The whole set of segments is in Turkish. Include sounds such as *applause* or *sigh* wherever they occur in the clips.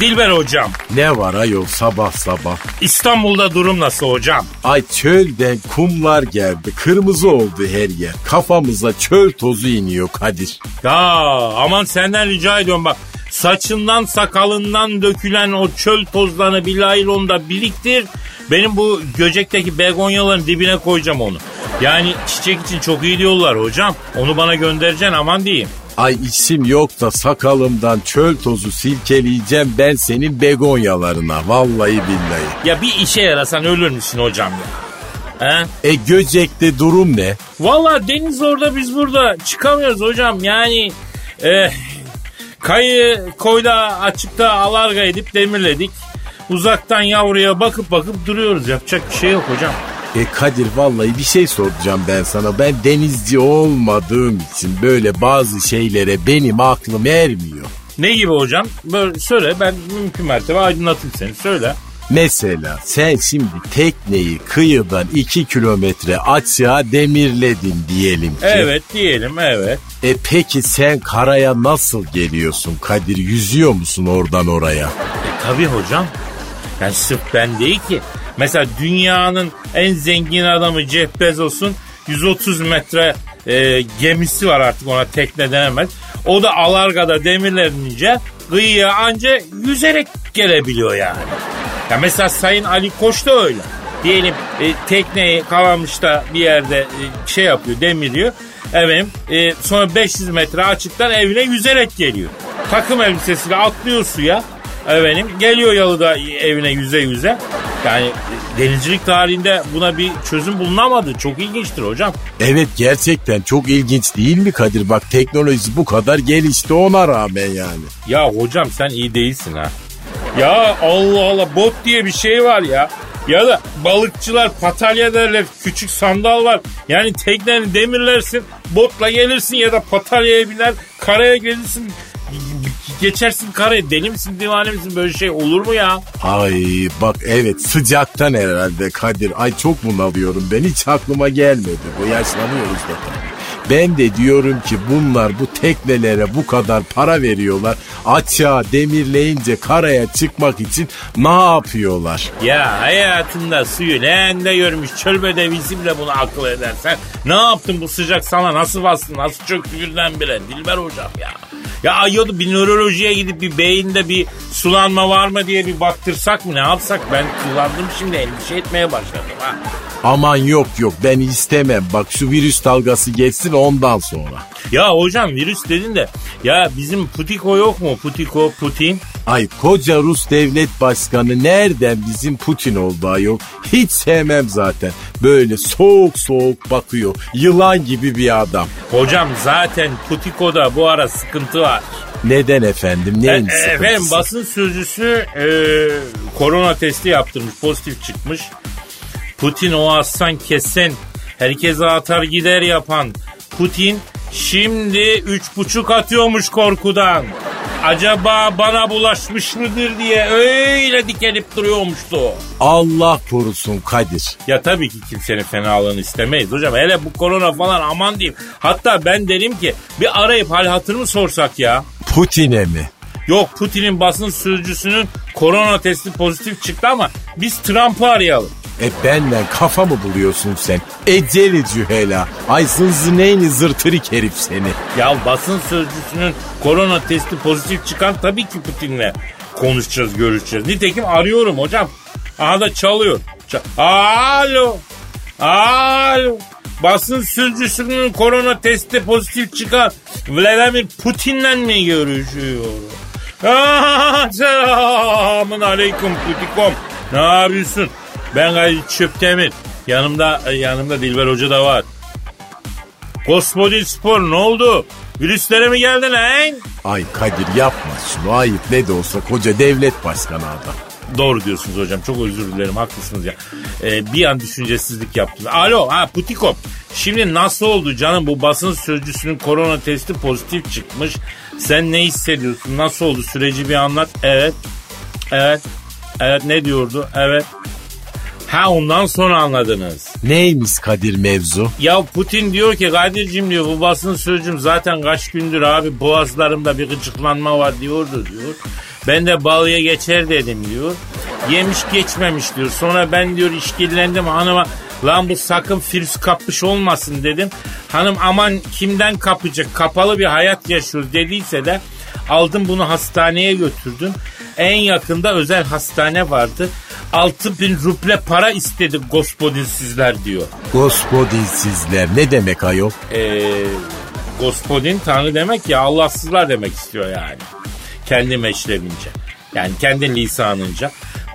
Dilber hocam, Ne var ayol sabah sabah? İstanbul'da durum nasıl hocam? Ay çölden kumlar geldi. Kırmızı oldu her yer. Kafamıza çöl tozu iniyor Kadir. Ya aman senden rica ediyorum bak. Saçından sakalından dökülen o çöl tozlarını bir laylonda biriktir. Benim bu göcekteki begonyaların dibine koyacağım onu. Yani çiçek için çok iyi diyorlar hocam. Onu bana göndereceksin aman diyeyim. Ay işim yok da sakalımdan çöl tozu silkeleyeceğim ben senin begonyalarına. Vallahi billahi. Ya bir işe yarasan ölür müsün hocam ya? He? E Göcek'te durum ne? Valla deniz orada biz burada çıkamıyoruz hocam. Yani eh, kayı koyda açıkta alarga edip demirledik. Uzaktan yavruya bakıp bakıp duruyoruz. Yapacak bir şey yok hocam. E Kadir vallahi bir şey soracağım ben sana. Ben denizci olmadığım için böyle bazı şeylere benim aklım ermiyor. Ne gibi hocam? Böyle söyle ben mümkün mertebe aydınlatayım seni. Söyle. Mesela sen şimdi tekneyi kıyıdan 2 kilometre açığa demirledin diyelim ki. Evet diyelim evet. E peki sen karaya nasıl geliyorsun Kadir? Yüzüyor musun oradan oraya? E tabi hocam. Yani sırf ben değil ki. Mesela dünyanın en zengin adamı Jeff Bezos'un 130 metre e, gemisi var artık ona tekne denemez. O da Alarga'da demirlenince kıyıya anca yüzerek gelebiliyor yani. Ya mesela Sayın Ali Koç da öyle. Diyelim e, tekneyi Kalamış'ta bir yerde e, şey yapıyor demiriyor. Efendim e, sonra 500 metre açıktan evine yüzerek geliyor. Takım elbisesiyle atlıyor suya. Efendim geliyor yalıda evine yüze yüze. Yani denizcilik tarihinde buna bir çözüm bulunamadı. Çok ilginçtir hocam. Evet gerçekten çok ilginç değil mi Kadir? Bak teknoloji bu kadar gelişti ona rağmen yani. Ya hocam sen iyi değilsin ha. Ya Allah Allah bot diye bir şey var ya. Ya da balıkçılar patalya derler küçük sandal var. Yani tekneni demirlersin botla gelirsin ya da patalyaya biner karaya gelirsin geçersin karaya deli misin divane misin böyle şey olur mu ya? Ay bak evet sıcaktan herhalde Kadir. Ay çok bunalıyorum ben hiç aklıma gelmedi. Bu yaşlanıyoruz da tabii. Ben de diyorum ki bunlar bu teknelere bu kadar para veriyorlar. Açığa demirleyince karaya çıkmak için ne yapıyorlar? Ya hayatında suyu leğende görmüş çöl bedevisi bile bunu akıl edersen ne yaptın bu sıcak sana nasıl bastı nasıl çöktü birdenbire Dilber hocam ya. Ya ayol bir nörolojiye gidip bir beyinde bir sulanma var mı diye bir baktırsak mı ne yapsak ben kullandım şimdi endişe etmeye başladım ha. Aman yok yok ben istemem. Bak şu virüs dalgası geçsin ondan sonra. Ya hocam virüs dedin de ya bizim Putiko yok mu? Putiko, Putin. Ay koca Rus devlet başkanı nereden bizim Putin oldu ayol? Hiç sevmem zaten. Böyle soğuk soğuk bakıyor. Yılan gibi bir adam. Hocam zaten Putiko'da bu ara sıkıntı var. Neden efendim? E, Neyin e, sıkıntısı? efendim basın sözcüsü e, korona testi yaptırmış pozitif çıkmış. Putin o aslan kesen herkese atar gider yapan Putin şimdi üç buçuk atıyormuş korkudan. Acaba bana bulaşmış mıdır diye öyle dikelip duruyormuştu. Allah korusun Kadir. Ya tabii ki kimsenin fenalığını istemeyiz hocam. Hele bu korona falan aman diyeyim. Hatta ben derim ki bir arayıp hal hatır mı sorsak ya? Putin'e mi? Yok Putin'in basın sözcüsünün korona testi pozitif çıktı ama biz Trump'ı arayalım. E benden kafa mı buluyorsun sen? Eceli cühela. Ay zınzıneyni zırtırık herif seni. Ya basın sözcüsünün korona testi pozitif çıkan tabii ki Putin'le konuşacağız, görüşeceğiz. Nitekim arıyorum hocam. Aha da çalıyor. Ça- Alo. Alo. Basın sürücüsünün korona testi pozitif çıkan Vladimir Putin'le mi görüşüyor? Selamun aleyküm Putikom. Ne yapıyorsun? Ben Kadir Çöptemir. Yanımda yanımda Dilber Hoca da var. Gospodin Spor ne oldu? Virüslere mi geldin lan? Ay Kadir yapma şunu ayıp ne de olsa koca devlet başkanı adam. Doğru diyorsunuz hocam. Çok özür dilerim. Haklısınız ya. Ee, bir an düşüncesizlik yaptım. Alo ha Putikom. Şimdi nasıl oldu canım bu basın sözcüsünün korona testi pozitif çıkmış. Sen ne hissediyorsun? Nasıl oldu? Süreci bir anlat. Evet. Evet. Evet ne diyordu? Evet. Ha ondan sonra anladınız. Neymiş Kadir mevzu? Ya Putin diyor ki Kadir'cim diyor bu basın sözcüm zaten kaç gündür abi boğazlarımda bir gıcıklanma var diyordu diyor. Ben de balıya geçer dedim diyor. Yemiş geçmemiş diyor. Sonra ben diyor işkillendim hanıma lan bu sakın virüs kapmış olmasın dedim. Hanım aman kimden kapacak kapalı bir hayat yaşıyoruz dediyse de aldım bunu hastaneye götürdüm. En yakında özel hastane vardı. 6 bin ruble para istedi gospodin sizler diyor. Gospodinsizler ne demek ayol? Ee, gospodin tanrı demek ya Allahsızlar demek istiyor yani. Kendi meşrebince. Yani kendi lisanınca.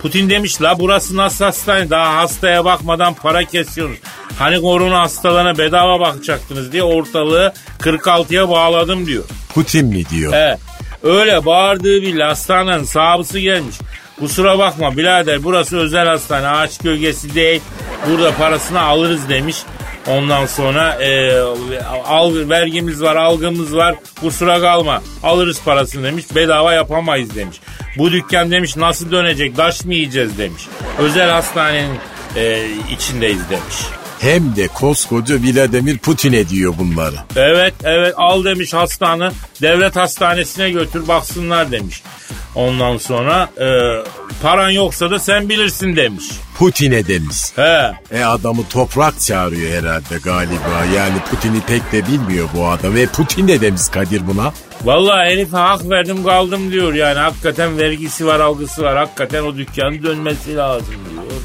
Putin demiş la burası nasıl hastane daha hastaya bakmadan para kesiyoruz. Hani korona hastalarına bedava bakacaktınız diye ortalığı 46'ya bağladım diyor. Putin mi diyor? He, öyle bağırdığı bir hastanenin sahibi gelmiş. Kusura bakma birader burası özel hastane ağaç gölgesi değil. Burada parasını alırız demiş. Ondan sonra e, al, vergimiz var algımız var kusura kalma alırız parasını demiş bedava yapamayız demiş. Bu dükkan demiş nasıl dönecek taş mı yiyeceğiz demiş. Özel hastanenin e, içindeyiz demiş. Hem de koskoca Vladimir Putin'e diyor bunları. Evet evet al demiş hastane devlet hastanesine götür baksınlar demiş. Ondan sonra e, paran yoksa da sen bilirsin demiş. Putin'e demiş. He E adamı toprak çağırıyor herhalde galiba. Yani Putin'i pek de bilmiyor bu adam. Ve Putin de demiş Kadir buna. Vallahi herife hak verdim kaldım diyor yani hakikaten vergisi var algısı var hakikaten o dükkanın dönmesi lazım diyor.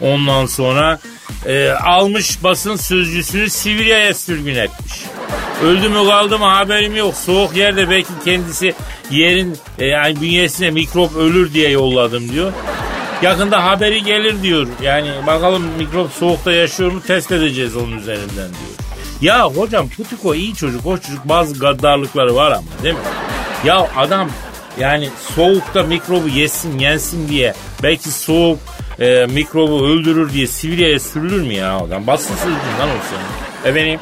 Ondan sonra e, almış basın sözcüsünü Sivirya'ya sürgün etmiş. Öldü mü kaldı mı haberim yok. Soğuk yerde belki kendisi yerin e, yani bünyesine mikrop ölür diye yolladım diyor. Yakında haberi gelir diyor. Yani bakalım mikrop soğukta yaşıyor mu test edeceğiz onun üzerinden diyor. Ya hocam Putiko iyi çocuk. O çocuk bazı gaddarlıkları var ama değil mi? Ya adam yani soğukta mikrobu yesin yensin diye belki soğuk e, mikrobu öldürür diye Sivirya'ya sürülür mü ya adam? Bassın sürülür lan o senin. Efendim?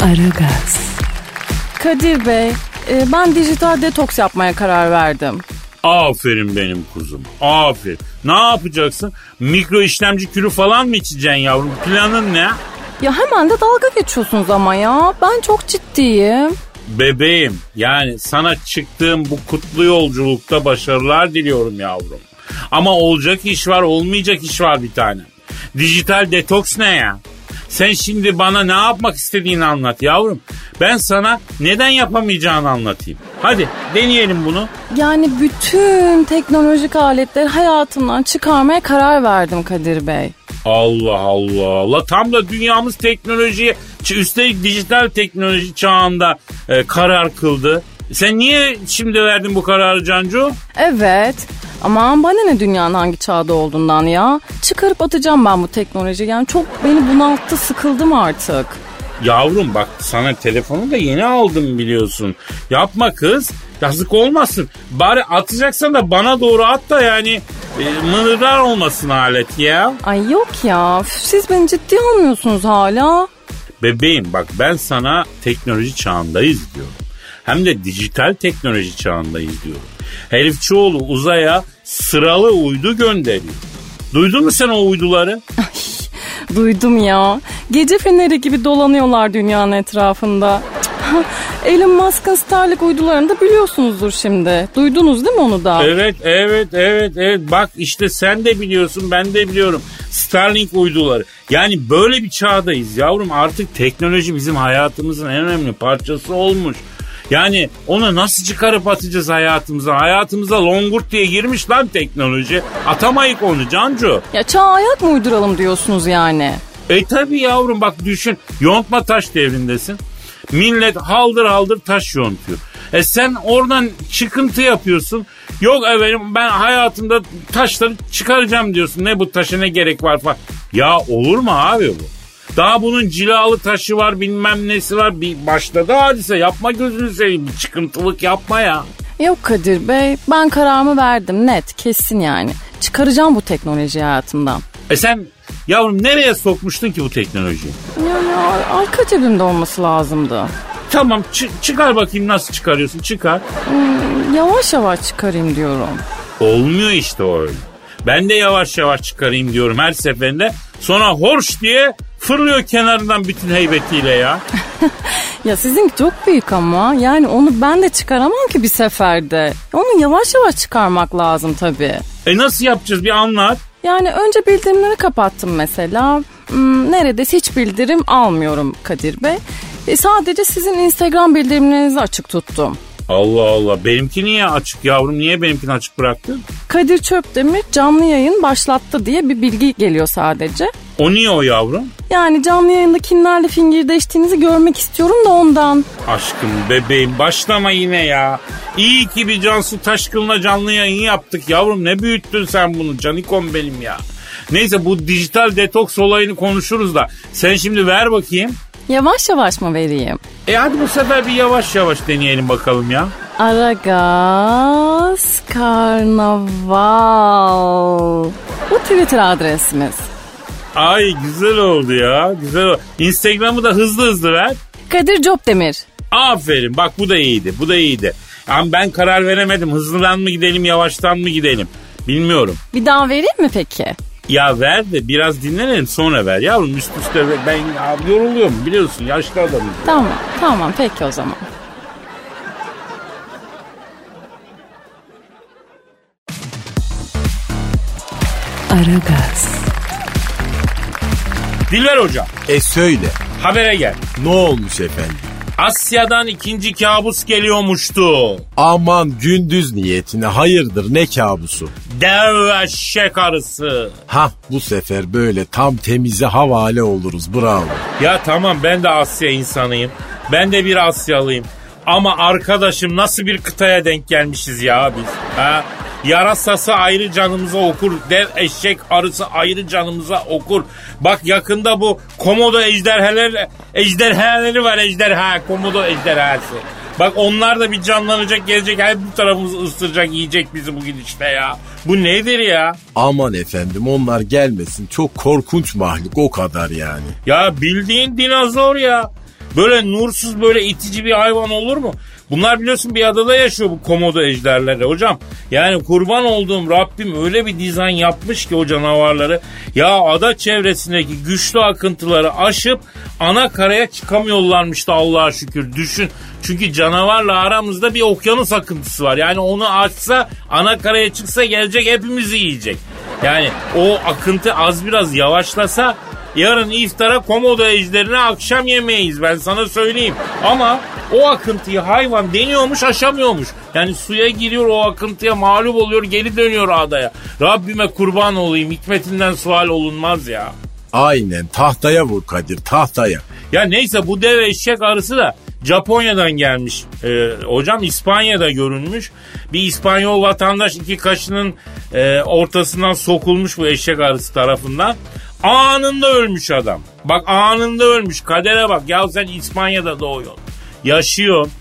Aragaz, Kadir Bey, e, ben dijital detoks yapmaya karar verdim. Aferin benim kuzum. Aferin. Ne yapacaksın? Mikro işlemci kürü falan mı içeceksin yavrum? Planın ne? Ya hemen de dalga geçiyorsunuz ama ya. Ben çok ciddiyim. Bebeğim yani sana çıktığım bu kutlu yolculukta başarılar diliyorum yavrum. Ama olacak iş var olmayacak iş var bir tane. Dijital detoks ne ya? Sen şimdi bana ne yapmak istediğini anlat yavrum. Ben sana neden yapamayacağını anlatayım. Hadi deneyelim bunu. Yani bütün teknolojik aletleri hayatımdan çıkarmaya karar verdim Kadir Bey. Allah Allah. La tam da dünyamız teknolojiye üstelik dijital teknoloji çağında e, karar kıldı. Sen niye şimdi verdin bu kararı Cancu? Evet. Aman bana ne dünyanın hangi çağda olduğundan ya. Çıkarıp atacağım ben bu teknolojiyi. Yani çok beni bunalttı sıkıldım artık. Yavrum bak sana telefonu da yeni aldım biliyorsun. Yapma kız. Yazık olmasın. Bari atacaksan da bana doğru at da yani e, mınırdar olmasın alet ya. Ay yok ya. üf, Siz beni ciddi almıyorsunuz hala. Bebeğim bak ben sana teknoloji çağındayız diyorum. Hem de dijital teknoloji çağındayız diyorum. Herif çoğulu uzaya sıralı uydu gönderiyor. Duydun mu sen o uyduları? Duydum ya. Gece feneri gibi dolanıyorlar dünyanın etrafında. *laughs* Elon Musk'ın Starlink uydularını da biliyorsunuzdur şimdi. Duydunuz değil mi onu da? Evet, evet, evet, evet. Bak işte sen de biliyorsun, ben de biliyorum. Starlink uyduları. Yani böyle bir çağdayız yavrum. Artık teknoloji bizim hayatımızın en önemli parçası olmuş. Yani onu nasıl çıkarıp atacağız hayatımıza? Hayatımıza longurt diye girmiş lan teknoloji. Atamayık onu Cancu. Ya çağ ayak mı uyduralım diyorsunuz yani? E tabi yavrum bak düşün. Yontma taş devrindesin. Millet haldır haldır taş yontuyor. E sen oradan çıkıntı yapıyorsun. Yok efendim ben hayatımda taşları çıkaracağım diyorsun. Ne bu taşa ne gerek var falan. Ya olur mu abi bu? Daha bunun cilalı taşı var bilmem nesi var. Bir başladı hadise yapma gözünü seveyim. Bir çıkıntılık yapma ya. Yok Kadir Bey ben kararımı verdim net kesin yani. Çıkaracağım bu teknolojiyi hayatımdan. E sen yavrum nereye sokmuştun ki bu teknolojiyi? Yani ar- arka cebimde olması lazımdı. Tamam çı- çıkar bakayım nasıl çıkarıyorsun çıkar. Yavaş yavaş çıkarayım diyorum. Olmuyor işte o öyle. Ben de yavaş yavaş çıkarayım diyorum her seferinde. Sonra horş diye fırlıyor kenarından bütün heybetiyle ya. *laughs* Ya sizinki çok büyük ama yani onu ben de çıkaramam ki bir seferde. Onu yavaş yavaş çıkarmak lazım tabii. E nasıl yapacağız bir anlat. Yani önce bildirimleri kapattım mesela. Hmm, neredeyse hiç bildirim almıyorum Kadir Bey. E, sadece sizin Instagram bildirimlerinizi açık tuttum. Allah Allah benimki niye açık yavrum niye benimkini açık bıraktın? Kadir Çöpdemir canlı yayın başlattı diye bir bilgi geliyor sadece. O niye o yavrum? Yani canlı yayında kimlerle fingirdeştiğinizi görmek istiyorum da ondan. Aşkım bebeğim başlama yine ya. İyi ki bir Cansu Taşkın'la canlı yayın yaptık yavrum ne büyüttün sen bunu canikom benim ya. Neyse bu dijital detoks olayını konuşuruz da sen şimdi ver bakayım. Yavaş yavaş mı vereyim? E hadi bu sefer bir yavaş yavaş deneyelim bakalım ya. Aragaz Karnaval. Bu Twitter adresimiz. Ay güzel oldu ya güzel oldu. Instagram'ı da hızlı hızlı ver. Kadir Çöpdemir. Aferin bak bu da iyiydi bu da iyiydi. Ama ben karar veremedim hızlıdan mı gidelim yavaştan mı gidelim bilmiyorum. Bir daha vereyim mi peki? Ya ver de biraz dinlenelim sonra ver yavrum üst üste ver. ben ya, yoruluyorum biliyorsun yaşlı adamım. Tamam, tamam peki o zaman. Aragaz, Dilber hocam E söyle habere gel. ne olmuş efendim? Asya'dan ikinci kabus geliyormuştu. Aman gündüz niyetine hayırdır ne kabusu? Dev eşek arısı. Ha bu sefer böyle tam temize havale oluruz bravo. Ya tamam ben de Asya insanıyım. Ben de bir Asyalıyım. Ama arkadaşım nasıl bir kıtaya denk gelmişiz ya biz. Ha? Yarasası ayrı canımıza okur. Dev eşek arısı ayrı canımıza okur. Bak yakında bu komodo ejderhaları, ejderhaları var ejderha. Komodo ejderhası. Bak onlar da bir canlanacak gelecek. Her bir tarafımızı ısıracak yiyecek bizi bu gidişte ya. Bu nedir ya? Aman efendim onlar gelmesin çok korkunç mahluk o kadar yani. Ya bildiğin dinozor ya. Böyle nursuz böyle itici bir hayvan olur mu? Bunlar biliyorsun bir adada yaşıyor bu komodo ejderleri hocam. Yani kurban olduğum Rabbim öyle bir dizayn yapmış ki o canavarları. Ya ada çevresindeki güçlü akıntıları aşıp ana karaya çıkamıyorlarmış da Allah'a şükür. Düşün. Çünkü canavarla aramızda bir okyanus akıntısı var. Yani onu açsa ana karaya çıksa gelecek hepimizi yiyecek. Yani o akıntı az biraz yavaşlasa Yarın iftara komodo ejderine akşam yemeyiz ben sana söyleyeyim. Ama o akıntıyı hayvan deniyormuş aşamıyormuş. Yani suya giriyor o akıntıya mağlup oluyor geri dönüyor adaya. Rabbime kurban olayım hikmetinden sual olunmaz ya. Aynen tahtaya vur Kadir tahtaya. Ya neyse bu dev eşek arısı da Japonya'dan gelmiş. Ee, hocam İspanya'da görünmüş. Bir İspanyol vatandaş iki kaşının e, ortasından sokulmuş bu eşek arısı tarafından. Anında ölmüş adam. Bak anında ölmüş. Kadere bak. Ya sen İspanya'da doğuyorsun. Yaşıyorsun.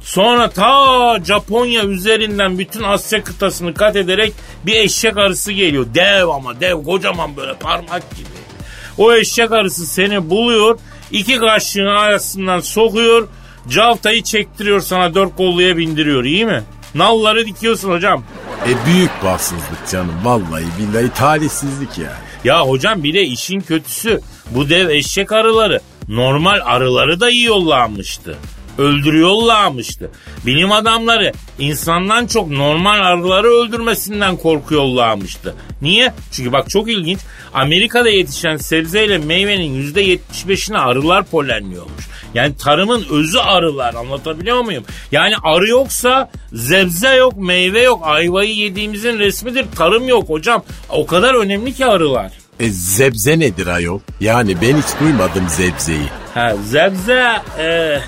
Sonra ta Japonya üzerinden bütün Asya kıtasını kat ederek bir eşek arısı geliyor. Dev ama dev kocaman böyle parmak gibi. O eşek arısı seni buluyor. iki kaşığın arasından sokuyor. Caftayı çektiriyor sana dört kolluya bindiriyor iyi mi? Nalları dikiyorsun hocam. E büyük bahtsızlık canım vallahi billahi talihsizlik yani. Ya hocam bir de işin kötüsü bu dev eşek arıları normal arıları da iyi yollanmıştı. öldürüyorlarmıştı. Bilim adamları insandan çok normal arıları öldürmesinden korkuyorlarmıştı. Niye? Çünkü bak çok ilginç. Amerika'da yetişen sebzeyle meyvenin %75'ini arılar polenliyormuş. Yani tarımın özü arılar anlatabiliyor muyum? Yani arı yoksa zebze yok, meyve yok. Ayvayı yediğimizin resmidir. Tarım yok hocam. O kadar önemli ki arılar. E, zebze nedir ayol? Yani ben hiç duymadım zebzeyi. Ha, zebze e,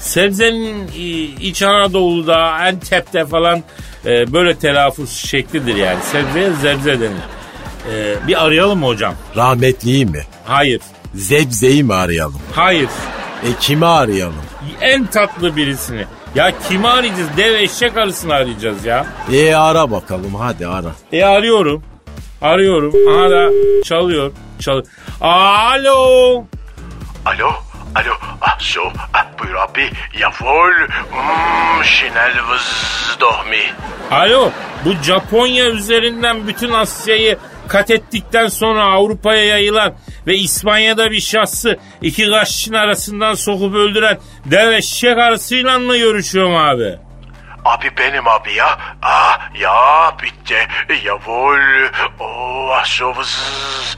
sebzenin İç Anadolu'da Antep'te falan e, böyle telaffuz şeklidir yani. Sebzeye zebze denir. E, bir arayalım mı hocam? Rahmetliyi mi? Hayır. Zebzeyi mi arayalım? Hayır. E kimi arayalım? En tatlı birisini. Ya kimi arayacağız? Dev eşek arısını arayacağız ya. E ara bakalım hadi ara. E arıyorum. Arıyorum. Aha da çalıyor. Çalıyor. Alo. Alo, alo, ah so, ah buyur abi, jawohl, mm, schnell was doch mi. Alo. Bu Japonya üzerinden bütün Asya'yı kat ettikten sonra Avrupa'ya yayılan ve İspanya'da bir şahsı iki kaşçın arasından sokup öldüren dev eşek arısıyla mı görüşüyorum abi? Abi benim abi ya, ah ya bitti, jawohl, oh was.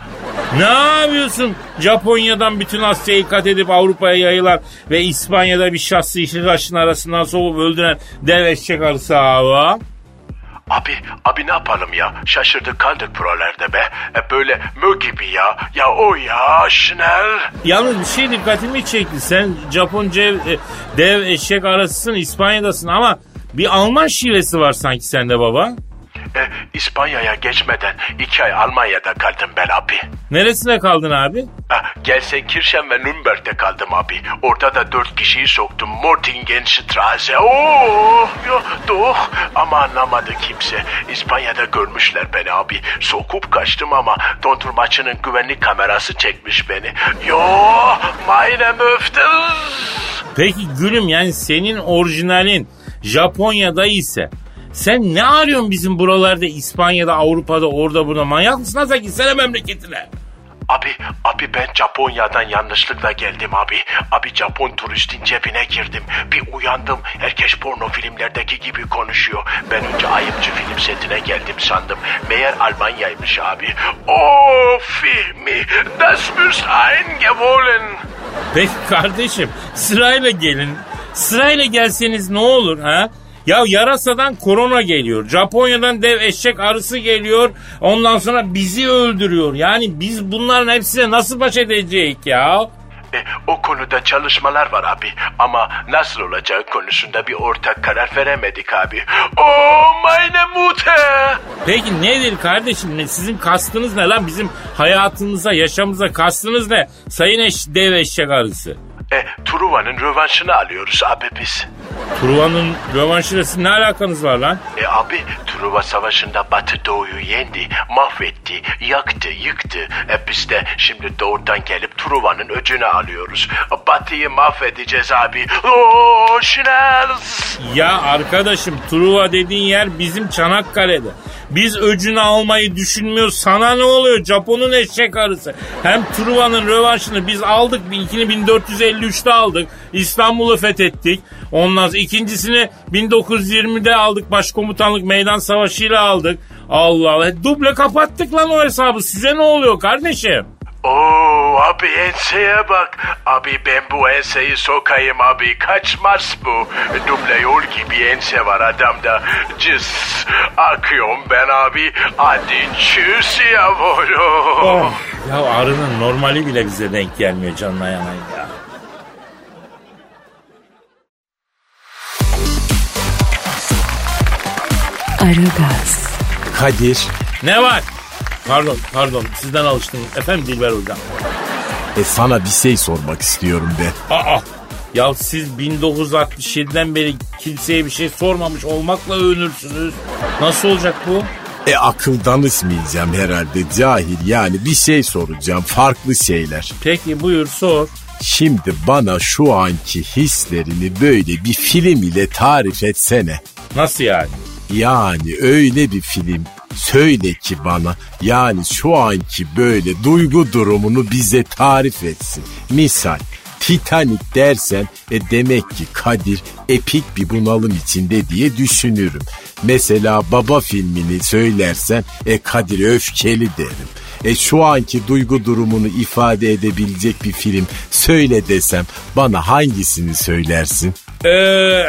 Ne yapıyorsun? Japonya'dan bütün Asya'yı kat edip Avrupa'ya yayılan ve İspanya'da bir şahsı iki kaşçın arasından sokup öldüren dev eşek arısı abi. Abi, abi ne yapalım ya? Şaşırdık kaldık buralarda be. E, böyle mö gibi ya. Ya o ya, schnell. Yalnız bir şey dikkatimi çekti. Sen Japonca e, dev eşek arasısın İspanya'dasın ama bir Alman şivesi var sanki sende baba. E, İspanya'ya geçmeden iki ay Almanya'da kaldım ben abi. Neresine kaldın abi? Ah, Gelsenkirchen ve Nürnberg'de kaldım abi. Orada da dört kişiyi soktum. Mortingenstraße. Oh, ya doch. Ama anlamadı kimse. İspanya'da görmüşler beni abi. Sokup kaçtım ama dondurmacının güvenlik kamerası çekmiş beni. Yo, meine Möftel. Peki gülüm yani senin orijinalin Japonya'da ise sen ne arıyorsun bizim buralarda İspanya'da Avrupa'da orada burada manyak mısın? Nasıl gitsene memleketine? Abi, abi ben Japonya'dan yanlışlıkla geldim abi. Abi Japon turistin cebine girdim. Bir uyandım. Herkes porno filmlerdeki gibi konuşuyor. Ben önce ayıpçı film setine geldim sandım. Meğer Almanya'ymış abi. Oh, Fihmi, das müsst eingewollen. Peki kardeşim sırayla gelin. Sırayla gelseniz ne olur ha? Ya yarasadan korona geliyor. Japonya'dan dev eşek arısı geliyor. Ondan sonra bizi öldürüyor. Yani biz bunların hepsine nasıl baş edeceğiz ya? E, o konuda çalışmalar var abi. Ama nasıl olacağı konusunda bir ortak karar veremedik abi. Oh, meine Mutter. Peki nedir kardeşim? Ne, sizin kastınız ne lan? Bizim hayatımıza, yaşamımıza kastınız ne? Sayın eş, dev eşek arısı. E, Truva'nın rövanşını alıyoruz abi biz. Truva'nın rövanşıyla sizin ne alakanız var lan? E abi Truva Savaşı'nda Batı Doğu'yu yendi, mahvetti, yaktı, yıktı. E biz de şimdi doğudan gelip Truva'nın öcünü alıyoruz. Batı'yı mahvedeceğiz abi. Oo, schnell. Ya arkadaşım Truva dediğin yer bizim Çanakkale'de. Biz öcünü almayı düşünmüyoruz. Sana ne oluyor? Japon'un eşek arısı. Hem Truva'nın rövanşını biz aldık. İlkini 1453'te aldık. İstanbul'u fethettik. Ondan sonra ikincisini 1920'de aldık. Başkomutanlık meydan savaşıyla aldık. Allah Allah. Duble kapattık lan o hesabı. Size ne oluyor kardeşim? Oo abi enseye bak. Abi ben bu enseyi sokayım abi. Kaçmaz bu. Duble yol gibi ense var adamda. Cız akıyorum ben abi. Hadi çüz yavrum. Oh. Ya arının normali bile bize denk gelmiyor canına yanayım ya. Aragaz, Kadir Ne var? Pardon, pardon. Sizden alıştım. Efendim Dilber Hocam. e sana bir şey sormak istiyorum be. Aa, ya siz 1967'den beri kimseye bir şey sormamış olmakla övünürsünüz. Nasıl olacak bu? E akıl danışmayacağım herhalde cahil yani bir şey soracağım farklı şeyler. Peki buyur sor. Şimdi bana şu anki hislerini böyle bir film ile tarif etsene. Nasıl yani? Yani öyle bir film söyle ki bana yani şu anki böyle duygu durumunu bize tarif etsin. Misal Titanic dersen e demek ki Kadir epik bir bunalım içinde diye düşünürüm. Mesela Baba filmini söylersen e Kadir öfkeli derim. E şu anki duygu durumunu ifade edebilecek bir film söyle desem bana hangisini söylersin? Ee,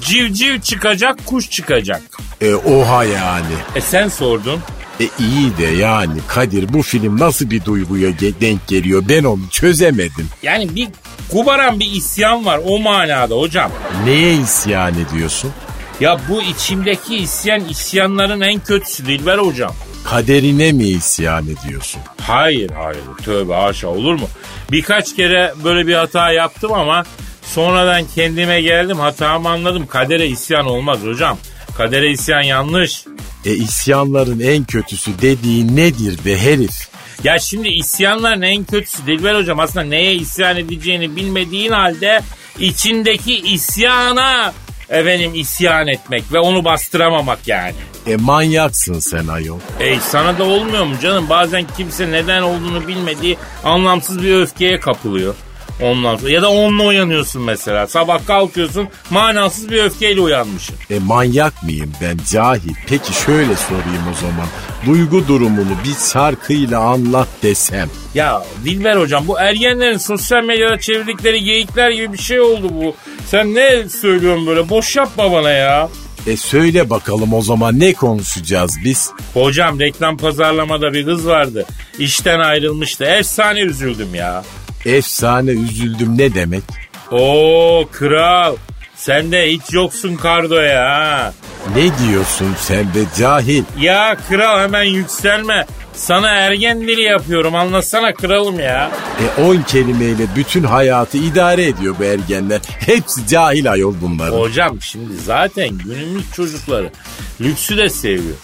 civciv çıkacak, kuş çıkacak. E oha yani. E sen sordun. E iyi de yani Kadir bu film nasıl bir duyguya denk geliyor ben onu çözemedim. Yani bir kubaran bir isyan var o manada hocam. Neye isyan ediyorsun? Ya bu içimdeki isyan isyanların en kötüsü Dilber hocam. Kaderine mi isyan ediyorsun? Hayır hayır tövbe haşa olur mu? Birkaç kere böyle bir hata yaptım ama sonradan kendime geldim hatamı anladım. Kadere isyan olmaz hocam. Kadere isyan yanlış. E isyanların en kötüsü dediğin nedir be herif? Ya şimdi isyanların en kötüsü Dilber hocam aslında neye isyan edeceğini bilmediğin halde içindeki isyana efendim isyan etmek ve onu bastıramamak yani. E manyaksın sen ayol. E sana da olmuyor mu canım? Bazen kimse neden olduğunu bilmediği anlamsız bir öfkeye kapılıyor. Ondan sonra ya da onunla uyanıyorsun mesela. Sabah kalkıyorsun manasız bir öfkeyle uyanmışsın. E manyak mıyım ben cahil? Peki şöyle sorayım o zaman. Duygu durumunu bir şarkıyla anlat desem. Ya Dilber hocam bu ergenlerin sosyal medyada çevirdikleri geyikler gibi bir şey oldu bu. Sen ne söylüyorsun böyle boş yapma bana ya. E söyle bakalım o zaman ne konuşacağız biz? Hocam reklam pazarlamada bir kız vardı. İşten ayrılmıştı. Efsane üzüldüm ya. Efsane üzüldüm ne demek? Oo kral. Sen de hiç yoksun kardoya ha. Ne diyorsun sen be cahil? Ya kral hemen yükselme. Sana ergen dili yapıyorum anlasana kralım ya. E on kelimeyle bütün hayatı idare ediyor bu ergenler. Hepsi cahil ayol bunların. Hocam şimdi zaten günümüz çocukları lüksü de seviyor.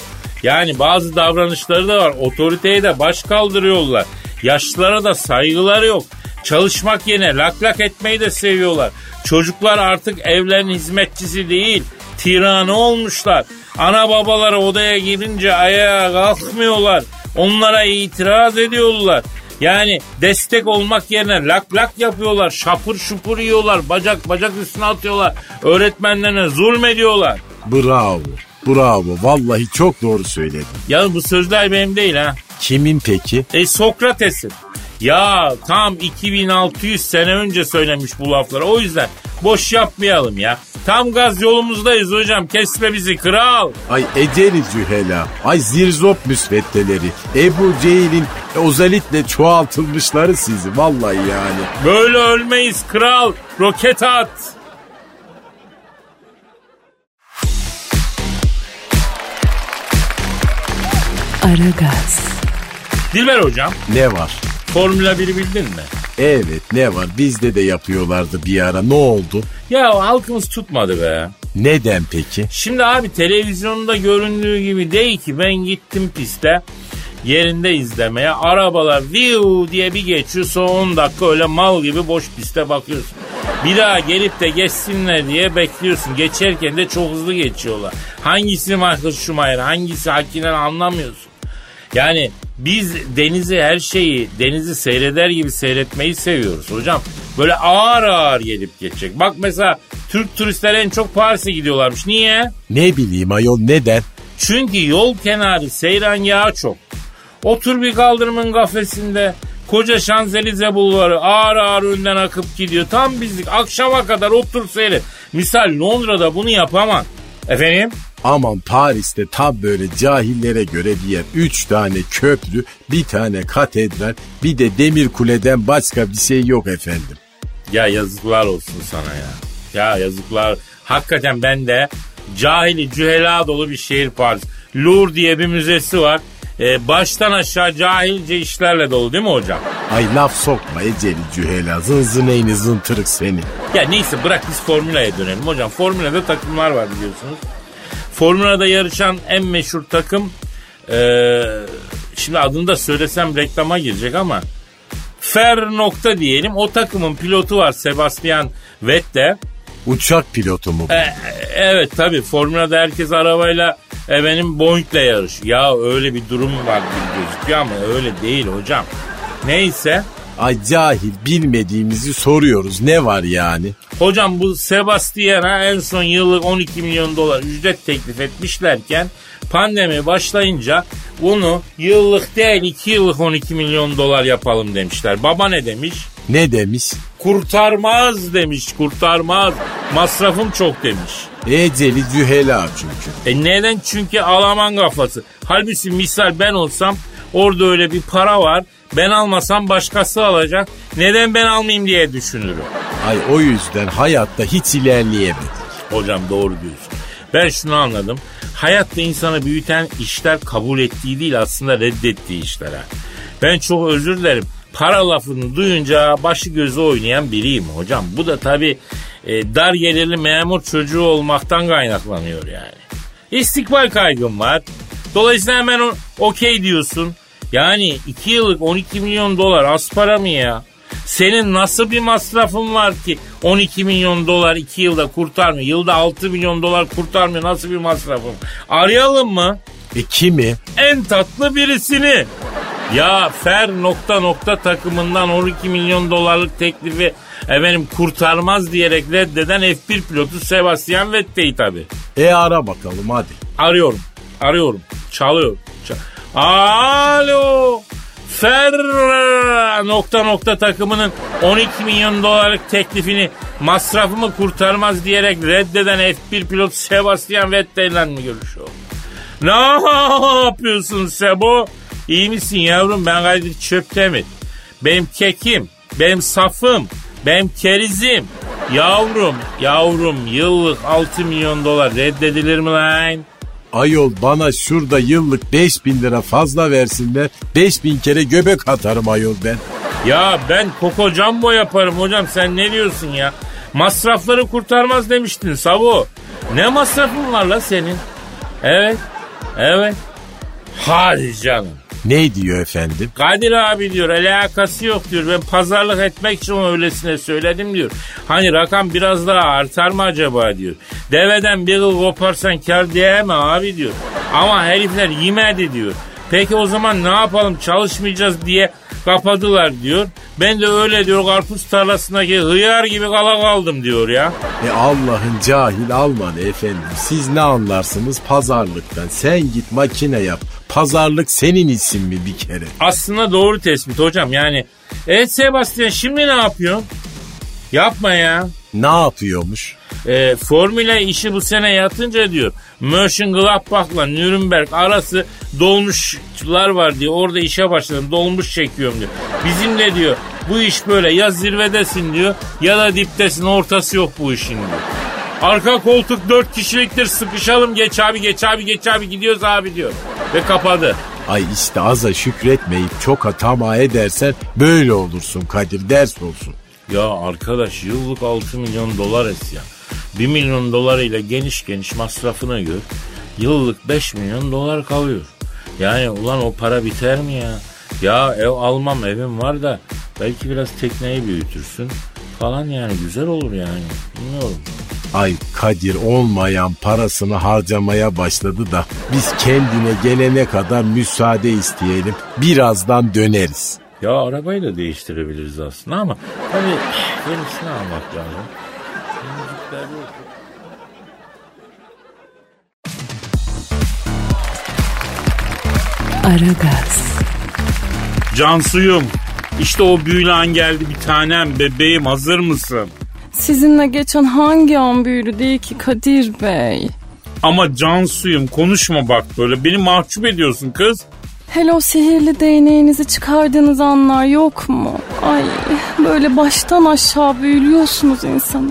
Yani bazı davranışları da var. Otoriteye de baş kaldırıyorlar. Yaşlılara da saygıları yok. Çalışmak yerine lak lak etmeyi de seviyorlar. Çocuklar artık evlerin hizmetçisi değil, tiranı olmuşlar. Ana babaları odaya girince ayağa kalkmıyorlar. Onlara itiraz ediyorlar. Yani destek olmak yerine lak lak yapıyorlar. Şapır şupur yiyorlar. Bacak bacak üstüne atıyorlar. Öğretmenlerine zulmediyorlar. Bravo. Bravo. Vallahi çok doğru söyledin. Ya bu sözler benim değil ha. Kimin peki? E Sokrates'in. Ya tam 2600 sene önce söylemiş bu lafları. O yüzden boş yapmayalım ya. Tam gaz yolumuzdayız hocam. Kesme bizi kral. Ay eceli cühela. Ay zirzop müsveddeleri. Ebu Cehil'in ozalitle çoğaltılmışları sizi. Vallahi yani. Böyle ölmeyiz kral. Roket at. Aragaz, Dilber hocam Ne var? Formula 1'i bildin mi? Evet ne var? Bizde de yapıyorlardı bir ara. Ne oldu? Ya halkımız tutmadı be. Neden peki? Şimdi abi televizyonda göründüğü gibi değil ki ben gittim piste yerinde izlemeye. Arabalar viu diye bir geçiyor sonra 10 dakika öyle mal gibi boş piste bakıyorsun. Bir daha gelip de geçsinler diye bekliyorsun. Geçerken de çok hızlı geçiyorlar. Hangisi Michael Schumacher hangisi Hakkinen anlamıyorsun. Yani biz denizi her şeyi denizi seyreder gibi seyretmeyi seviyoruz hocam. Böyle ağır ağır gelip geçecek. Bak mesela Türk turistler en çok Paris'e gidiyorlarmış. Niye? Ne bileyim ayol neden? Çünkü yol kenarı seyran yağı çok. Otur bir kaldırımın kafesinde. Koca Şanzelize bulvarı ağır ağır önden akıp gidiyor. Tam bizlik akşama kadar otur seyret. Misal Londra'da bunu yapamam. Efendim? Aman Paris'te tam böyle cahillere göre bir yer. Üç tane köprü, bir tane katedral, bir de demir kuleden başka bir şey yok efendim. Ya yazıklar olsun sana ya. Ya yazıklar. Hakikaten ben de cahili cühela dolu bir şehir Paris. Louvre diye bir müzesi var. Ee, baştan aşağı cahilce işlerle dolu değil mi hocam? Ay laf sokma eceli cühela, zınzıneyni zıntırık seni. Ya neyse bırak biz Formula'ya dönelim hocam. Formula'da takımlar var biliyorsunuz. Formula'da yarışan en meşhur takım ee, şimdi adını da söylesem reklama girecek ama Fer nokta diyelim. O takımın pilotu var Sebastian Vettel. Uçak pilotu mu bu? E, evet tabii Formula'da herkes arabayla e, benim Boeing'le yarışıyor. Ya öyle bir durum var gibi gözüküyor ama öyle değil hocam. Neyse Ay cahil bilmediğimizi soruyoruz. Ne var yani? Hocam bu Sebastian'a en son yıllık 12 milyon dolar ücret teklif etmişlerken pandemi başlayınca bunu yıllık değil 2 yıllık 12 milyon dolar yapalım demişler. Baba ne demiş? Ne demiş? Kurtarmaz demiş kurtarmaz. Masrafım çok demiş. Eceli cühela çünkü. E neden? Çünkü Alman kafası. Halbuki misal ben olsam orada öyle bir para var. Ben almasam başkası alacak. Neden ben almayayım diye düşünürüm. Ay o yüzden hayatta hiç ilerleyemedik. Hocam doğru diyorsun. Ben şunu anladım. Hayatta insanı büyüten işler kabul ettiği değil aslında reddettiği işler. Ben çok özür dilerim. Para lafını duyunca başı gözü oynayan biriyim hocam. Bu da tabii e, dar gelirli memur çocuğu olmaktan kaynaklanıyor yani. İstikbal kaygım var. Dolayısıyla hemen okey diyorsun. Yani 2 yıllık 12 milyon dolar az para mı ya? Senin nasıl bir masrafın var ki 12 milyon dolar 2 yılda kurtarmıyor. Yılda 6 milyon dolar kurtarmıyor. Nasıl bir masrafım? Arayalım mı? E kimi? En tatlı birisini. Ya Fer nokta nokta takımından 12 milyon dolarlık teklifi efendim kurtarmaz diyerek reddeden F1 pilotu Sebastian Vettel'i tabi. E ara bakalım hadi. Arıyorum. Arıyorum. Çalıyor. Çal- Alo. Fer nokta nokta takımının 12 milyon dolarlık teklifini masrafımı kurtarmaz diyerek reddeden F1 pilot Sebastian Vettel'le mi görüşüyor? Ne yapıyorsun Sebo? İyi misin yavrum? Ben Kadir Çöptemir. Benim kekim, benim safım, benim kerizim. Yavrum, yavrum yıllık 6 milyon dolar reddedilir mi lan? Ayol bana şurada yıllık 5000 lira fazla versinler. 5000 kere göbek atarım ayol ben. Ya ben Coco Jumbo yaparım hocam sen ne diyorsun ya? Masrafları kurtarmaz demiştin Savo. Ne masrafın var la senin? Evet, evet. Hadi canım. Ne diyor efendim? Kadir abi diyor alakası yok diyor. Ben pazarlık etmek için ona öylesine söyledim diyor. Hani rakam biraz daha artar mı acaba diyor. Deveden bir yıl koparsan kar diye mi abi diyor. Ama herifler yemedi diyor. Peki o zaman ne yapalım çalışmayacağız diye kapadılar diyor. Ben de öyle diyor karpuz tarlasındaki hıyar gibi kala kaldım diyor ya. E Allah'ın cahil Almanı efendim. Siz ne anlarsınız pazarlıktan? Sen git makine yap. Pazarlık senin isim mi bir kere? Aslında doğru tespit hocam yani. Evet Sebastian şimdi ne yapıyorsun? Yapma ya. Ne yapıyormuş? E, Formüle işi bu sene yatınca diyor. Mönchengladbach'la Nürnberg arası dolmuşlar var diyor. Orada işe başladım dolmuş çekiyorum diyor. Bizim de diyor bu iş böyle ya zirvedesin diyor ya da diptesin ortası yok bu işin diyor. Arka koltuk dört kişiliktir sıkışalım geç abi geç abi geç abi gidiyoruz abi diyor. Ve kapadı. Ay işte aza şükretmeyip çok hatama edersen böyle olursun Kadir ders olsun. Ya arkadaş yıllık 6 milyon dolar ya. 1 milyon dolarıyla geniş geniş masrafına gör. Yıllık 5 milyon dolar kalıyor. Yani ulan o para biter mi ya? Ya ev almam evim var da belki biraz tekneyi büyütürsün falan yani güzel olur yani. Bilmiyorum. Ay Kadir olmayan parasını harcamaya başladı da biz kendine gelene kadar müsaade isteyelim. Birazdan döneriz. Ya arabayı da değiştirebiliriz aslında ama tabii yenisini almak lazım. Aragaz, Cansuyum işte o büyülü an geldi bir tanem bebeğim hazır mısın? Sizinle geçen hangi an büyülü değil ki Kadir Bey? Ama Cansuyum konuşma bak böyle beni mahcup ediyorsun kız. Hello sihirli değneğinizi çıkardığınız anlar yok mu? Ay böyle baştan aşağı büyülüyorsunuz insanı.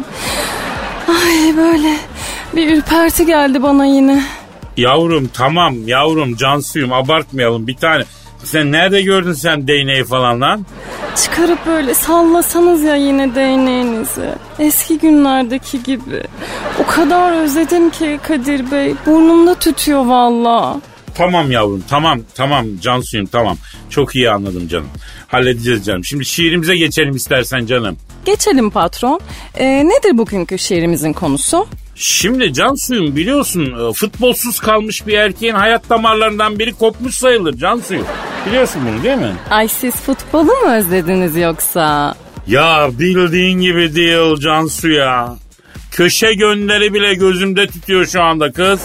Ay böyle bir ürperti geldi bana yine. Yavrum tamam yavrum Cansuyum abartmayalım bir tane. Sen nerede gördün sen değneği falan lan? Çıkarıp böyle sallasanız ya yine değneğinizi. Eski günlerdeki gibi. O kadar özledim ki Kadir Bey. Burnumda tütüyor valla. Tamam yavrum tamam tamam Cansuyum tamam. Çok iyi anladım canım. Halledeceğiz canım. Şimdi şiirimize geçelim istersen canım. Geçelim patron. Ee, nedir bugünkü şiirimizin konusu? Şimdi Cansuyum biliyorsun e, futbolsuz kalmış bir erkeğin hayat damarlarından biri kopmuş sayılır Cansuyum. Biliyorsun bunu değil mi? Ay siz futbolu mu özlediniz yoksa? Ya bildiğin gibi değil Cansu ya. Köşe gönderi bile gözümde tutuyor şu anda kız.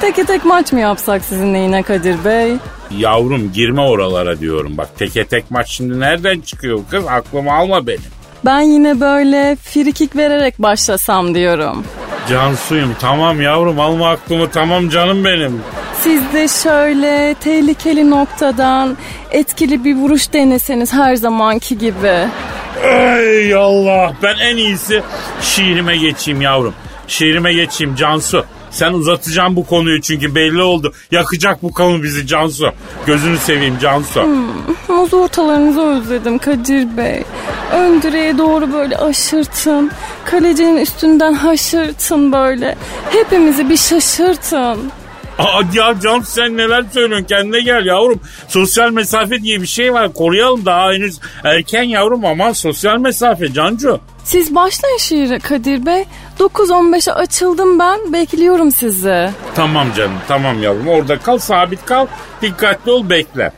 Teke tek maç mı yapsak sizinle yine Kadir Bey? Yavrum girme oralara diyorum. Bak teke tek maç şimdi nereden çıkıyor kız? Aklımı alma benim. Ben yine böyle frikik vererek başlasam diyorum. Cansuyum tamam yavrum alma aklımı tamam canım benim. Siz de şöyle tehlikeli noktadan etkili bir vuruş deneseniz her zamanki gibi. Ey Allah ben en iyisi şiirime geçeyim yavrum. Şiirime geçeyim Cansu. Sen uzatacaksın bu konuyu çünkü belli oldu. Yakacak bu konu bizi Cansu. Gözünü seveyim Cansu. Muz ortalarınızı özledim Kadir Bey. Ön direğe doğru böyle aşırtın. Kalecinin üstünden haşırtın böyle. Hepimizi bir şaşırtın. Aa, ya Cansu sen neler söylüyorsun kendine gel yavrum. Sosyal mesafe diye bir şey var koruyalım daha henüz erken yavrum aman sosyal mesafe Cancu. Siz başlayın şiire Kadir Bey. 9-15'e açıldım ben. Bekliyorum sizi. Tamam canım tamam yavrum orada kal sabit kal dikkatli ol bekle.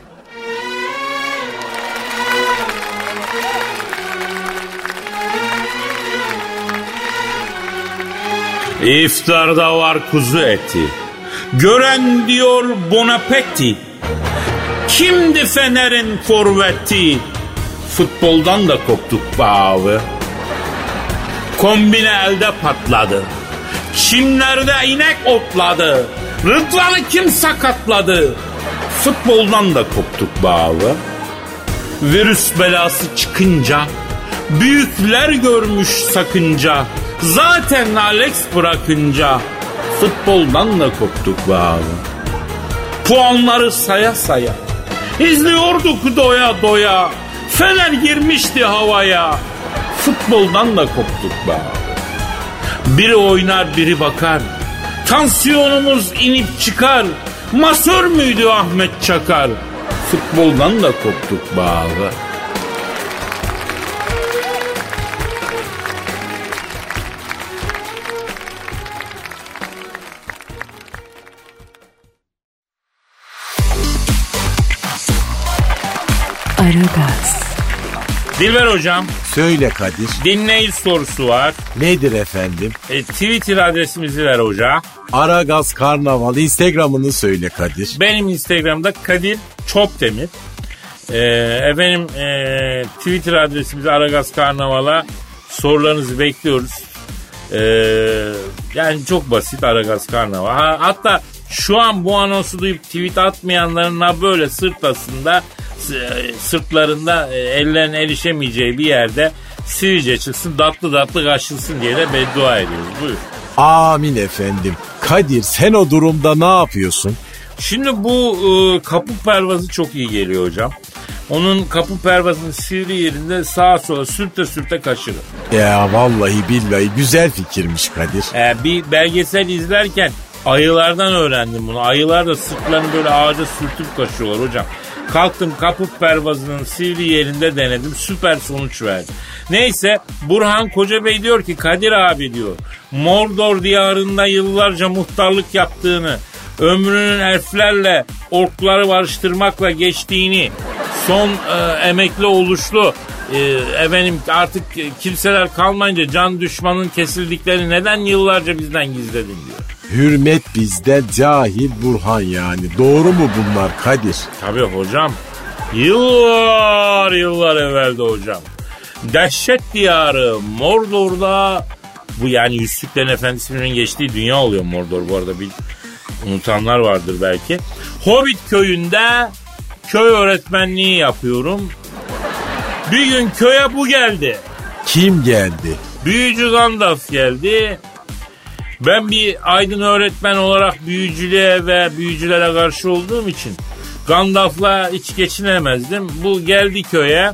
İftarda var kuzu eti. Gören diyor Bonapetti. Kimdi Fener'in forveti? Futboldan da koptuk be abi. Kombine elde patladı. Çimlerde inek otladı. Rıdvan'ı kim sakatladı? Futboldan da koptuk abi. Virüs belası çıkınca büyükler görmüş sakınca. Zaten Alex bırakınca futboldan da koptuk abi. Puanları saya saya. İzliyorduk doya doya. Fener girmişti havaya. Futboldan da koptuk be abi. Biri oynar biri bakar. Tansiyonumuz inip çıkar. Masör müydü Ahmet Çakar? Futboldan da koptuk be abi. Dilber hocam Söyle Kadir. dinleyici sorusu var. Nedir efendim? E, Twitter adresimizi ver hoca. Aragaz Karnaval Instagram'ını söyle Kadir. Benim Instagram'da Kadir Çopdemir. E, efendim e, Twitter adresimiz Aragaz Karnaval'a sorularınızı bekliyoruz. E, yani çok basit Aragaz Karnaval. Ha, hatta şu an bu anonsu duyup tweet atmayanların ha böyle sırtlasında sırtlarında e, ellerine erişemeyeceği bir yerde sivilce çıksın tatlı tatlı kaşınsın diye de beddua ediyoruz. Buyur. Amin efendim. Kadir sen o durumda ne yapıyorsun? Şimdi bu e, kapı pervazı çok iyi geliyor hocam. Onun kapı pervazının sivri yerinde sağa sola sürte sürte kaşırır. Ya vallahi billahi güzel fikirmiş Kadir. E, bir belgesel izlerken ayılardan öğrendim bunu. Ayılar da sırtlarını böyle ağaca sürtüp kaşıyorlar hocam. Kalktım kapı pervazının sivri yerinde denedim. Süper sonuç verdi. Neyse Burhan Koca Bey diyor ki Kadir abi diyor. Mordor diyarında yıllarca muhtarlık yaptığını, ömrünün elflerle orkları barıştırmakla geçtiğini, son e, emekli oluşlu e, efendim artık kimseler kalmayınca can düşmanın kesildiklerini neden yıllarca bizden gizledin diyor. Hürmet bizde cahil Burhan yani. Doğru mu bunlar Kadir? Tabii hocam. Yıllar yıllar evvelde hocam. Dehşet diyarı Mordor'da bu yani Yüzüklerin Efendisi'nin geçtiği dünya oluyor Mordor bu arada bir unutanlar vardır belki. Hobbit köyünde köy öğretmenliği yapıyorum. Bir gün köye bu geldi. Kim geldi? Büyücü Gandalf geldi. Ben bir aydın öğretmen olarak büyücülüğe ve büyücülere karşı olduğum için Gandalf'la hiç geçinemezdim. Bu geldi köye.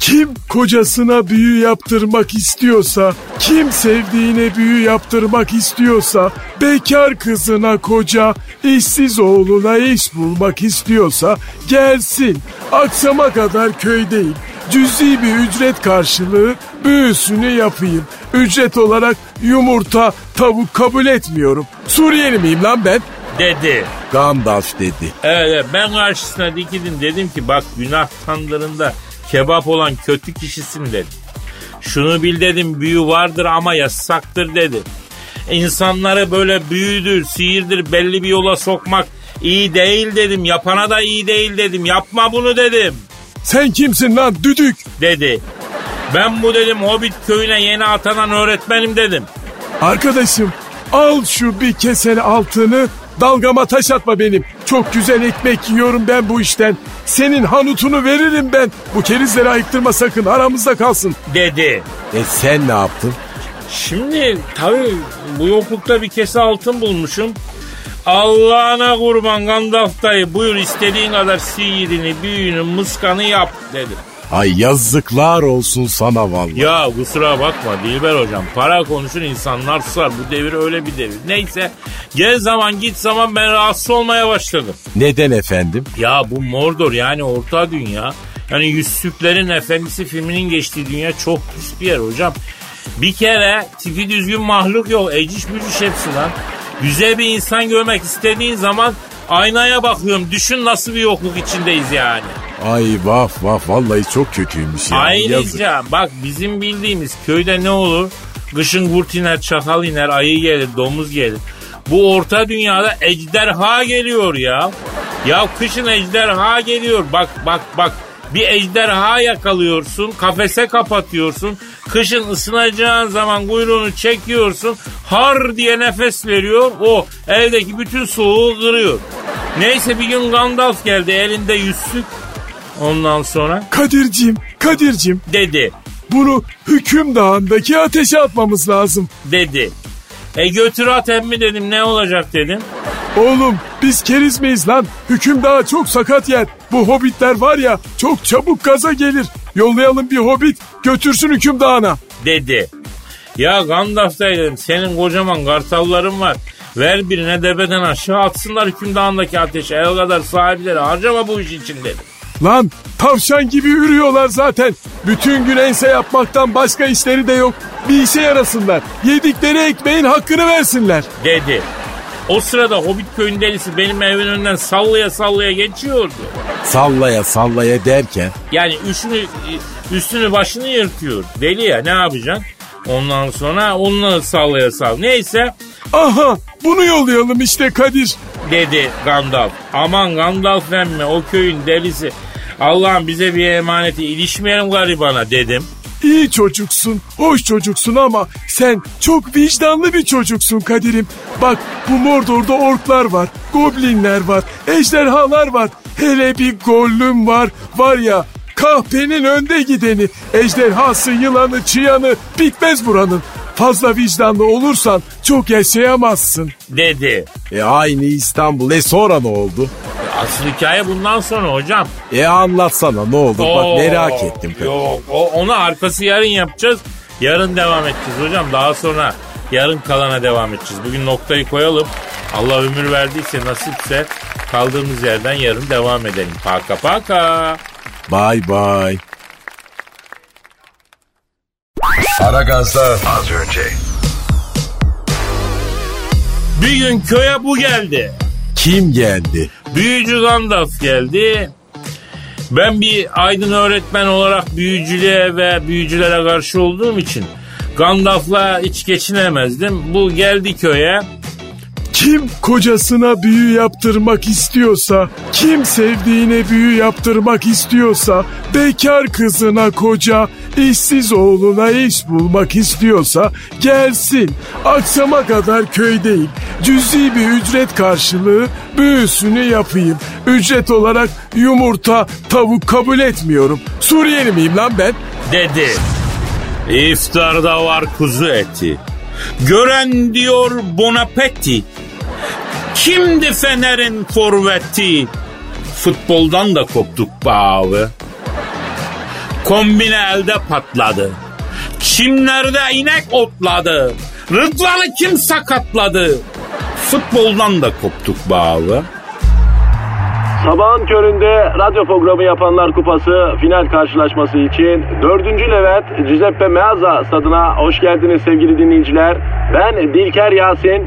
Kim kocasına büyü yaptırmak istiyorsa, kim sevdiğine büyü yaptırmak istiyorsa, bekar kızına koca, işsiz oğluna iş bulmak istiyorsa gelsin. Akşama kadar köydeyim. Cüzi bir ücret karşılığı büyüsünü yapayım. Ücret olarak yumurta, tavuk kabul etmiyorum. Suriyeli miyim lan ben? dedi. Gandalf dedi. Evet, ben karşısına dikildim dedim ki bak günah tandırında kebap olan kötü kişisin dedim. Şunu bil dedim büyü vardır ama yasaktır dedim. İnsanları böyle büyüdür, sihirdir belli bir yola sokmak iyi değil dedim. Yapana da iyi değil dedim. Yapma bunu dedim. Sen kimsin lan düdük? Dedi. Ben bu dedim Hobbit köyüne yeni atanan öğretmenim dedim. Arkadaşım al şu bir kesen altını dalgama taş atma benim. Çok güzel ekmek yiyorum ben bu işten. Senin hanutunu veririm ben. Bu kerizleri ayıktırma sakın aramızda kalsın. Dedi. E sen ne yaptın? Şimdi tabii bu yoklukta bir kese altın bulmuşum. Allah'ına kurban Gandalf dayı buyur istediğin kadar sihirini, büyünü, mıskanı yap dedim. Ay yazıklar olsun sana vallahi. Ya kusura bakma Dilber hocam para konuşun insanlar susar bu devir öyle bir devir. Neyse gel zaman git zaman ben rahatsız olmaya başladım. Neden efendim? Ya bu Mordor yani orta dünya yani Yüzsüklerin Efendisi filminin geçtiği dünya çok pis bir yer hocam. Bir kere tipi düzgün mahluk yok eciş bücüş hepsi lan. Güzel bir insan görmek istediğin zaman aynaya bakıyorum düşün nasıl bir yokluk içindeyiz yani. Ay vaf vaf vallahi çok kötüymüş ya. Yazık. Ayrıca bak bizim bildiğimiz köyde ne olur? Kışın kurt iner, çakal iner, ayı gelir, domuz gelir. Bu orta dünyada ejderha geliyor ya. Ya kışın ejderha geliyor. Bak bak bak. Bir ejderha yakalıyorsun, kafese kapatıyorsun. Kışın ısınacağın zaman kuyruğunu çekiyorsun. Har diye nefes veriyor. O evdeki bütün soğuğu kırıyor. Neyse bir gün Gandalf geldi elinde yüzsük. Ondan sonra Kadir'cim, Kadir'cim dedi. bunu hüküm dağındaki ateşe atmamız lazım. dedi. E götür at emmi dedim ne olacak dedim. Oğlum biz keriz miyiz lan? Hüküm dağı çok sakat yer. Bu hobbitler var ya çok çabuk gaza gelir. Yollayalım bir hobbit götürsün hüküm dağına. Dedi. Ya Gandalf da dedim senin kocaman kartalların var. Ver birine debeden aşağı atsınlar hükümdağındaki ateşe. El kadar sahipleri harcama bu iş için dedim. Lan tavşan gibi ürüyorlar zaten. Bütün gün ense yapmaktan başka işleri de yok. Bir işe yarasınlar. Yedikleri ekmeğin hakkını versinler. Dedi. O sırada Hobbit köyün delisi benim evin önünden sallaya sallaya geçiyordu. Sallaya sallaya derken Yani üstünü, üstünü başını yırtıyor. Deli ya ne yapacaksın? Ondan sonra onunla sallaya sal. Neyse Aha bunu yollayalım işte Kadir. dedi Gandalf. Aman Gandalf emmi o köyün delisi. Allah'ım bize bir emaneti ilişmeyelim garibana dedim. İyi çocuksun, hoş çocuksun ama sen çok vicdanlı bir çocuksun Kadir'im. Bak bu Mordor'da orklar var, goblinler var, ejderhalar var. Hele bir gollüm var, var ya kahpenin önde gideni. Ejderhası, yılanı, çıyanı bitmez buranın. Fazla vicdanlı olursan çok yaşayamazsın. Dedi. e aynı İstanbul. E sonra ne oldu? Asıl hikaye bundan sonra hocam. E anlatsana ne oldu? Oo, Bak merak ettim. Yok o, onu arkası yarın yapacağız. Yarın devam edeceğiz hocam. Daha sonra yarın kalana devam edeceğiz. Bugün noktayı koyalım. Allah ömür verdiyse nasipse kaldığımız yerden yarın devam edelim. Paka paka. Bye bye. Aragaz'da az önce. Bir gün köye bu geldi. Kim geldi? Büyücü Gandalf geldi. Ben bir aydın öğretmen olarak büyücülüğe ve büyücülere karşı olduğum için Gandalf'la hiç geçinemezdim. Bu geldi köye. Kim kocasına büyü yaptırmak istiyorsa, kim sevdiğine büyü yaptırmak istiyorsa, bekar kızına koca, işsiz oğluna iş bulmak istiyorsa gelsin. Akşama kadar köydeyim. Cüzi bir ücret karşılığı büyüsünü yapayım. Ücret olarak yumurta, tavuk kabul etmiyorum. Suriyeli miyim lan ben? dedi. İftarda var kuzu eti. Gören diyor Bonapetti. Kimdi Fener'in forveti? Futboldan da koptuk be abi. Kombine elde patladı. Çimlerde inek otladı. Rıdvan'ı kim sakatladı? Futboldan da koptuk be abi. Sabahın köründe radyo programı yapanlar kupası final karşılaşması için 4. Levent Giuseppe Meazza stadına hoş geldiniz sevgili dinleyiciler. Ben Dilker Yasin.